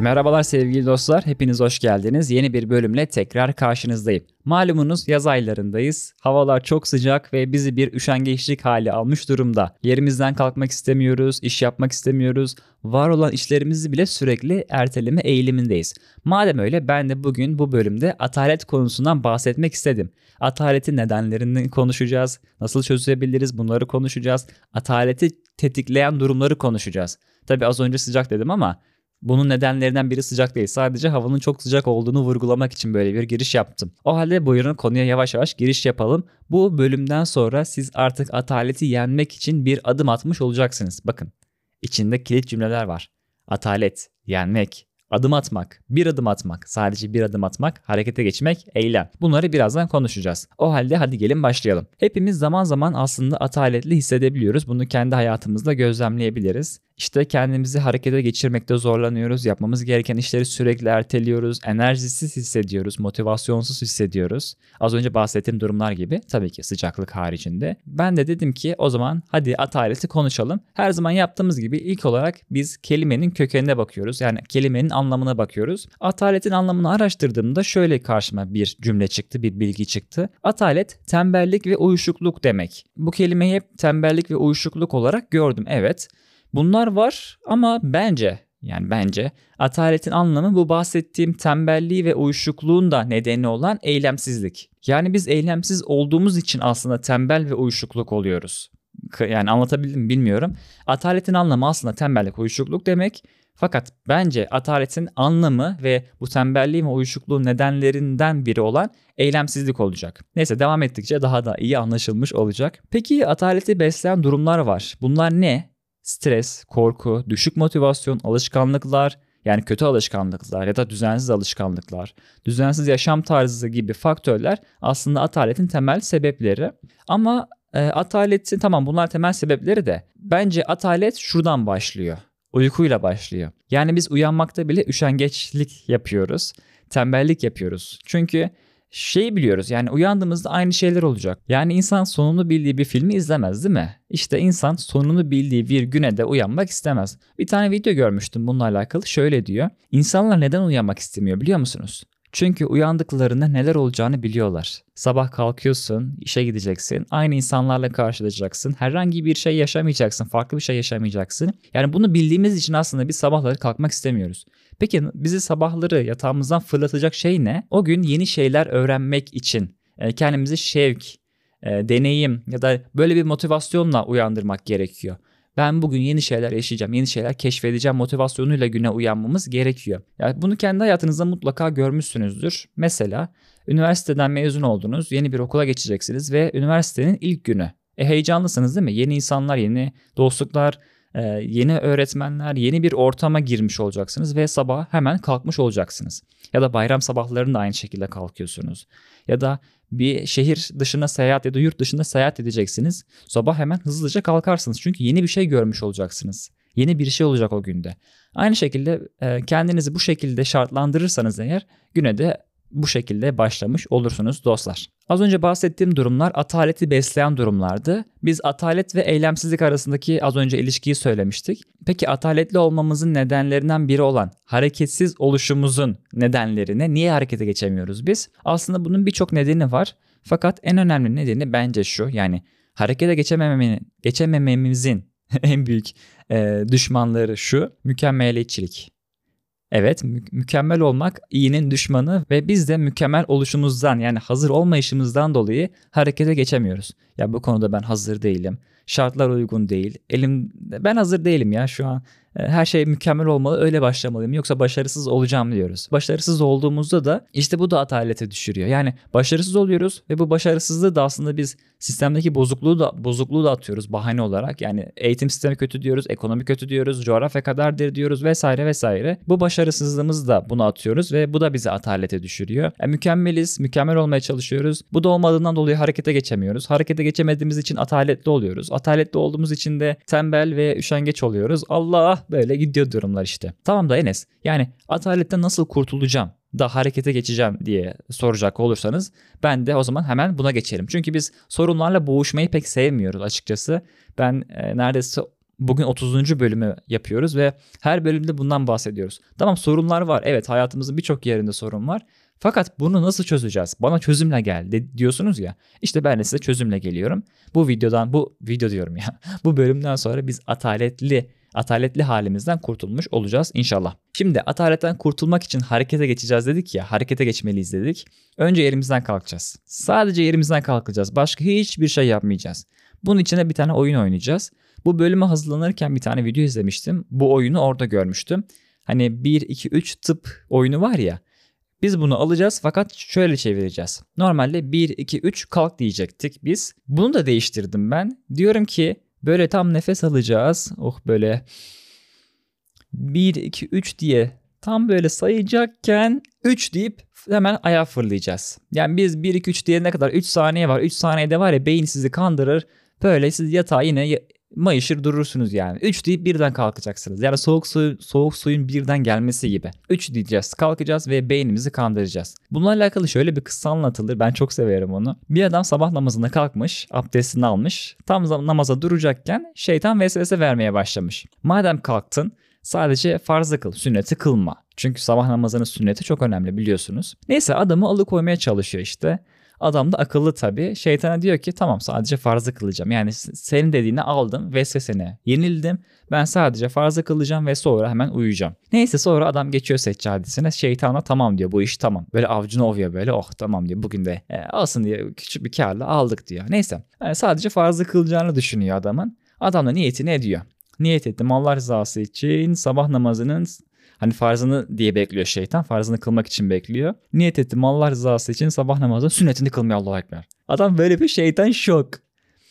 Merhabalar sevgili dostlar, hepiniz hoş geldiniz. Yeni bir bölümle tekrar karşınızdayım. Malumunuz yaz aylarındayız. Havalar çok sıcak ve bizi bir üşengeçlik hali almış durumda. Yerimizden kalkmak istemiyoruz, iş yapmak istemiyoruz. Var olan işlerimizi bile sürekli erteleme eğilimindeyiz. Madem öyle ben de bugün bu bölümde atalet konusundan bahsetmek istedim. Ataletin nedenlerini konuşacağız. Nasıl çözebiliriz bunları konuşacağız. Ataleti tetikleyen durumları konuşacağız. Tabi az önce sıcak dedim ama bunun nedenlerinden biri sıcak değil. Sadece havanın çok sıcak olduğunu vurgulamak için böyle bir giriş yaptım. O halde buyurun konuya yavaş yavaş giriş yapalım. Bu bölümden sonra siz artık ataleti yenmek için bir adım atmış olacaksınız. Bakın içinde kilit cümleler var. Atalet, yenmek, Adım atmak, bir adım atmak, sadece bir adım atmak, harekete geçmek, eylem. Bunları birazdan konuşacağız. O halde hadi gelin başlayalım. Hepimiz zaman zaman aslında ataletli hissedebiliyoruz. Bunu kendi hayatımızda gözlemleyebiliriz. İşte kendimizi harekete geçirmekte zorlanıyoruz. Yapmamız gereken işleri sürekli erteliyoruz. Enerjisiz hissediyoruz. Motivasyonsuz hissediyoruz. Az önce bahsettiğim durumlar gibi tabii ki sıcaklık haricinde. Ben de dedim ki o zaman hadi ataleti konuşalım. Her zaman yaptığımız gibi ilk olarak biz kelimenin kökenine bakıyoruz. Yani kelimenin anlamına bakıyoruz. Ataletin anlamını araştırdığımda şöyle karşıma bir cümle çıktı, bir bilgi çıktı. Atalet tembellik ve uyuşukluk demek. Bu kelimeyi hep tembellik ve uyuşukluk olarak gördüm. Evet. Bunlar var ama bence yani bence ataletin anlamı bu bahsettiğim tembelliği ve uyuşukluğun da nedeni olan eylemsizlik. Yani biz eylemsiz olduğumuz için aslında tembel ve uyuşukluk oluyoruz. Yani anlatabildim bilmiyorum. Ataletin anlamı aslında tembellik, uyuşukluk demek. Fakat bence ataletin anlamı ve bu tembelliğin ve uyuşukluğun nedenlerinden biri olan eylemsizlik olacak. Neyse devam ettikçe daha da iyi anlaşılmış olacak. Peki ataleti besleyen durumlar var. Bunlar ne? Stres, korku, düşük motivasyon, alışkanlıklar, yani kötü alışkanlıklar ya da düzensiz alışkanlıklar, düzensiz yaşam tarzı gibi faktörler aslında ataletin temel sebepleri. Ama e, ataletin tamam bunlar temel sebepleri de bence atalet şuradan başlıyor. Uykuyla başlıyor. Yani biz uyanmakta bile üşengeçlik yapıyoruz. Tembellik yapıyoruz. Çünkü şeyi biliyoruz yani uyandığımızda aynı şeyler olacak. Yani insan sonunu bildiği bir filmi izlemez değil mi? İşte insan sonunu bildiği bir güne de uyanmak istemez. Bir tane video görmüştüm bununla alakalı şöyle diyor. İnsanlar neden uyanmak istemiyor biliyor musunuz? Çünkü uyandıklarında neler olacağını biliyorlar. Sabah kalkıyorsun, işe gideceksin, aynı insanlarla karşılaşacaksın, herhangi bir şey yaşamayacaksın, farklı bir şey yaşamayacaksın. Yani bunu bildiğimiz için aslında biz sabahları kalkmak istemiyoruz. Peki bizi sabahları yatağımızdan fırlatacak şey ne? O gün yeni şeyler öğrenmek için e, kendimizi şevk, e, deneyim ya da böyle bir motivasyonla uyandırmak gerekiyor. Ben bugün yeni şeyler yaşayacağım, yeni şeyler keşfedeceğim motivasyonuyla güne uyanmamız gerekiyor. Yani bunu kendi hayatınızda mutlaka görmüşsünüzdür. Mesela üniversiteden mezun oldunuz, yeni bir okula geçeceksiniz ve üniversitenin ilk günü. E heyecanlısınız değil mi? Yeni insanlar, yeni dostluklar, e, yeni öğretmenler, yeni bir ortama girmiş olacaksınız ve sabah hemen kalkmış olacaksınız. Ya da bayram sabahlarında aynı şekilde kalkıyorsunuz. Ya da bir şehir dışına seyahat ya da yurt dışında seyahat edeceksiniz. Sabah hemen hızlıca kalkarsınız. Çünkü yeni bir şey görmüş olacaksınız. Yeni bir şey olacak o günde. Aynı şekilde e, kendinizi bu şekilde şartlandırırsanız eğer güne de bu şekilde başlamış olursunuz dostlar. Az önce bahsettiğim durumlar ataleti besleyen durumlardı. Biz atalet ve eylemsizlik arasındaki az önce ilişkiyi söylemiştik. Peki ataletli olmamızın nedenlerinden biri olan hareketsiz oluşumuzun nedenlerine niye harekete geçemiyoruz biz? Aslında bunun birçok nedeni var. Fakat en önemli nedeni bence şu yani harekete geçemememizin en büyük e, düşmanları şu mükemmeliyetçilik. Evet mü- mükemmel olmak iyinin düşmanı ve biz de mükemmel oluşumuzdan yani hazır olmayışımızdan dolayı harekete geçemiyoruz. Ya bu konuda ben hazır değilim. Şartlar uygun değil. Elim ben hazır değilim ya şu an. E, her şey mükemmel olmalı öyle başlamalıyım yoksa başarısız olacağım diyoruz. Başarısız olduğumuzda da işte bu da atalete düşürüyor. Yani başarısız oluyoruz ve bu başarısızlığı da aslında biz sistemdeki bozukluğu da bozukluğu da atıyoruz bahane olarak. Yani eğitim sistemi kötü diyoruz, ekonomi kötü diyoruz, coğrafya kadardır diyoruz vesaire vesaire. Bu başarısızlığımızı da bunu atıyoruz ve bu da bizi atalete düşürüyor. Yani mükemmeliz, mükemmel olmaya çalışıyoruz. Bu da olmadığından dolayı harekete geçemiyoruz. Harekete geçemediğimiz için ataletli oluyoruz. Ataletli olduğumuz için de tembel ve üşengeç oluyoruz. Allah böyle gidiyor durumlar işte. Tamam da Enes yani ataletten nasıl kurtulacağım? da harekete geçeceğim diye soracak olursanız ben de o zaman hemen buna geçerim. Çünkü biz sorunlarla boğuşmayı pek sevmiyoruz açıkçası. Ben e, neredeyse Bugün 30. bölümü yapıyoruz ve her bölümde bundan bahsediyoruz. Tamam sorunlar var. Evet hayatımızın birçok yerinde sorun var. Fakat bunu nasıl çözeceğiz? Bana çözümle gel diyorsunuz ya. İşte ben de size çözümle geliyorum. Bu videodan bu video diyorum ya. bu bölümden sonra biz ataletli ataletli halimizden kurtulmuş olacağız inşallah. Şimdi ataletten kurtulmak için harekete geçeceğiz dedik ya, harekete geçmeliyiz dedik. Önce yerimizden kalkacağız. Sadece yerimizden kalkacağız. Başka hiçbir şey yapmayacağız. Bunun içine bir tane oyun oynayacağız. Bu bölüme hazırlanırken bir tane video izlemiştim. Bu oyunu orada görmüştüm. Hani 1 2 3 tıp oyunu var ya. Biz bunu alacağız fakat şöyle çevireceğiz. Normalde 1 2 3 kalk diyecektik biz. Bunu da değiştirdim ben. Diyorum ki böyle tam nefes alacağız. Oh böyle 1 2 3 diye tam böyle sayacakken 3 deyip hemen ayağa fırlayacağız. Yani biz 1 2 3 diye ne kadar 3 saniye var. 3 saniyede var ya beyin sizi kandırır. Böyle siz yatağa yine mayışır durursunuz yani. 3 deyip birden kalkacaksınız. Yani soğuk su soğuk suyun birden gelmesi gibi. 3 diyeceğiz, kalkacağız ve beynimizi kandıracağız. Bununla alakalı şöyle bir kıssa anlatılır. Ben çok severim onu. Bir adam sabah namazında kalkmış, abdestini almış. Tam namaza duracakken şeytan vesvese vermeye başlamış. Madem kalktın sadece farzı kıl, sünneti kılma. Çünkü sabah namazının sünneti çok önemli biliyorsunuz. Neyse adamı alıkoymaya çalışıyor işte. Adam da akıllı tabii. Şeytana diyor ki tamam sadece farzı kılacağım. Yani senin dediğini aldım vesvesene yenildim. Ben sadece farzı kılacağım ve sonra hemen uyuyacağım. Neyse sonra adam geçiyor seccadesine. Şeytana tamam diyor bu iş tamam. Böyle avcunu ovuyor böyle oh tamam diyor. Bugün de e, alsın diye küçük bir karla aldık diyor. Neyse yani sadece farzı kılacağını düşünüyor adamın. Adam da niyetini ediyor. Niyet ettim Allah rızası için sabah namazının Hani farzını diye bekliyor şeytan. Farzını kılmak için bekliyor. Niyet ettim Allah rızası için sabah namazı sünnetini kılmaya Allahu Ekber. Adam böyle bir şeytan şok.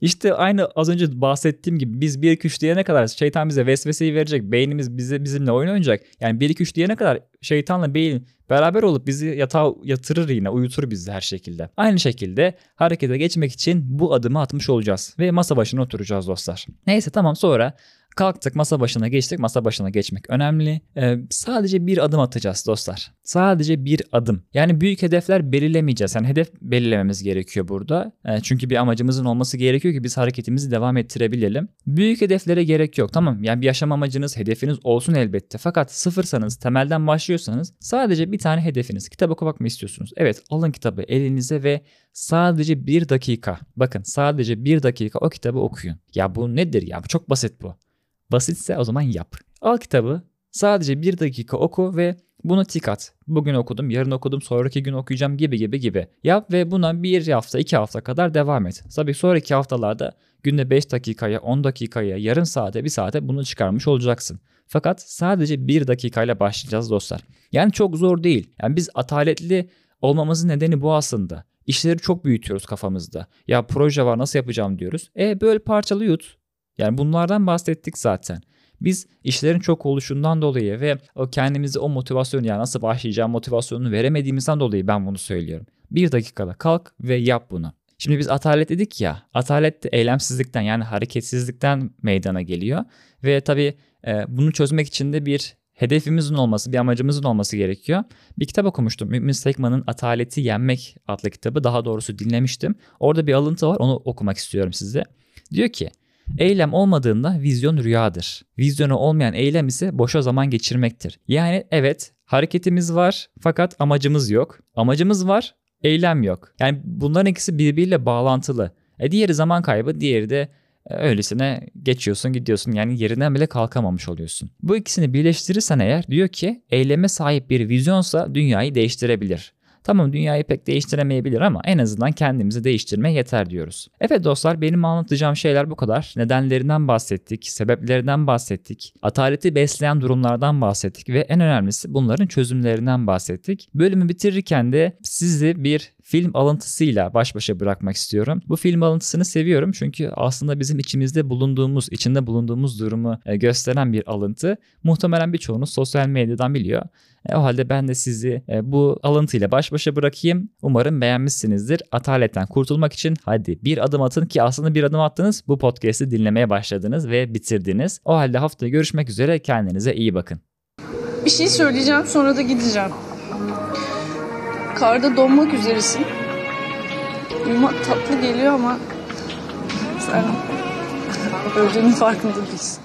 İşte aynı az önce bahsettiğim gibi biz 1 2 3 diyene kadar şeytan bize vesveseyi verecek. Beynimiz bize bizimle oyun oynayacak. Yani 1 2 3 diyene kadar şeytanla beyin beraber olup bizi yatağa yatırır yine uyutur bizi her şekilde. Aynı şekilde harekete geçmek için bu adımı atmış olacağız ve masa başına oturacağız dostlar. Neyse tamam sonra Kalktık masa başına geçtik. Masa başına geçmek önemli. Ee, sadece bir adım atacağız dostlar. Sadece bir adım. Yani büyük hedefler belirlemeyeceğiz. Yani hedef belirlememiz gerekiyor burada. Ee, çünkü bir amacımızın olması gerekiyor ki biz hareketimizi devam ettirebilelim. Büyük hedeflere gerek yok. Tamam yani bir yaşam amacınız, hedefiniz olsun elbette. Fakat sıfırsanız, temelden başlıyorsanız sadece bir tane hedefiniz. Kitap okumak mı istiyorsunuz? Evet alın kitabı elinize ve sadece bir dakika. Bakın sadece bir dakika o kitabı okuyun. Ya bu nedir ya? Bu çok basit bu. Basitse o zaman yap. Al kitabı sadece bir dakika oku ve bunu tik at. Bugün okudum, yarın okudum, sonraki gün okuyacağım gibi gibi gibi. Yap ve buna bir hafta, iki hafta kadar devam et. Tabii sonraki haftalarda günde 5 dakikaya, 10 dakikaya, yarım saate, bir saate bunu çıkarmış olacaksın. Fakat sadece bir dakikayla başlayacağız dostlar. Yani çok zor değil. Yani biz ataletli olmamızın nedeni bu aslında. İşleri çok büyütüyoruz kafamızda. Ya proje var nasıl yapacağım diyoruz. E böyle parçalı yut. Yani bunlardan bahsettik zaten. Biz işlerin çok oluşundan dolayı ve o kendimize o motivasyonu yani nasıl başlayacağım motivasyonunu veremediğimizden dolayı ben bunu söylüyorum. Bir dakikada kalk ve yap bunu. Şimdi biz atalet dedik ya, atalet de eylemsizlikten yani hareketsizlikten meydana geliyor. Ve tabii e, bunu çözmek için de bir hedefimizin olması, bir amacımızın olması gerekiyor. Bir kitap okumuştum. Mümin Sekman'ın Ataleti Yenmek adlı kitabı. Daha doğrusu dinlemiştim. Orada bir alıntı var. Onu okumak istiyorum size. Diyor ki Eylem olmadığında vizyon rüyadır. Vizyonu olmayan eylem ise boşa zaman geçirmektir. Yani evet hareketimiz var fakat amacımız yok. Amacımız var, eylem yok. Yani bunların ikisi birbiriyle bağlantılı. E diğeri zaman kaybı, diğeri de e, öylesine geçiyorsun gidiyorsun yani yerinden bile kalkamamış oluyorsun. Bu ikisini birleştirirsen eğer diyor ki eyleme sahip bir vizyonsa dünyayı değiştirebilir. Tamam dünyayı pek değiştiremeyebilir ama en azından kendimizi değiştirmeye yeter diyoruz. Evet dostlar benim anlatacağım şeyler bu kadar. Nedenlerinden bahsettik, sebeplerinden bahsettik, ataleti besleyen durumlardan bahsettik ve en önemlisi bunların çözümlerinden bahsettik. Bölümü bitirirken de sizi bir film alıntısıyla baş başa bırakmak istiyorum. Bu film alıntısını seviyorum çünkü aslında bizim içimizde bulunduğumuz, içinde bulunduğumuz durumu e, gösteren bir alıntı. Muhtemelen birçoğunuz sosyal medyadan biliyor. E, o halde ben de sizi e, bu alıntıyla baş başa bırakayım. Umarım beğenmişsinizdir. Ataletten kurtulmak için hadi bir adım atın ki aslında bir adım attınız. Bu podcast'i dinlemeye başladınız ve bitirdiniz. O halde haftaya görüşmek üzere. Kendinize iyi bakın. Bir şey söyleyeceğim sonra da gideceğim. Karda donmak üzeresin. Uyumak tatlı geliyor ama sen öldüğünün farkında değilsin.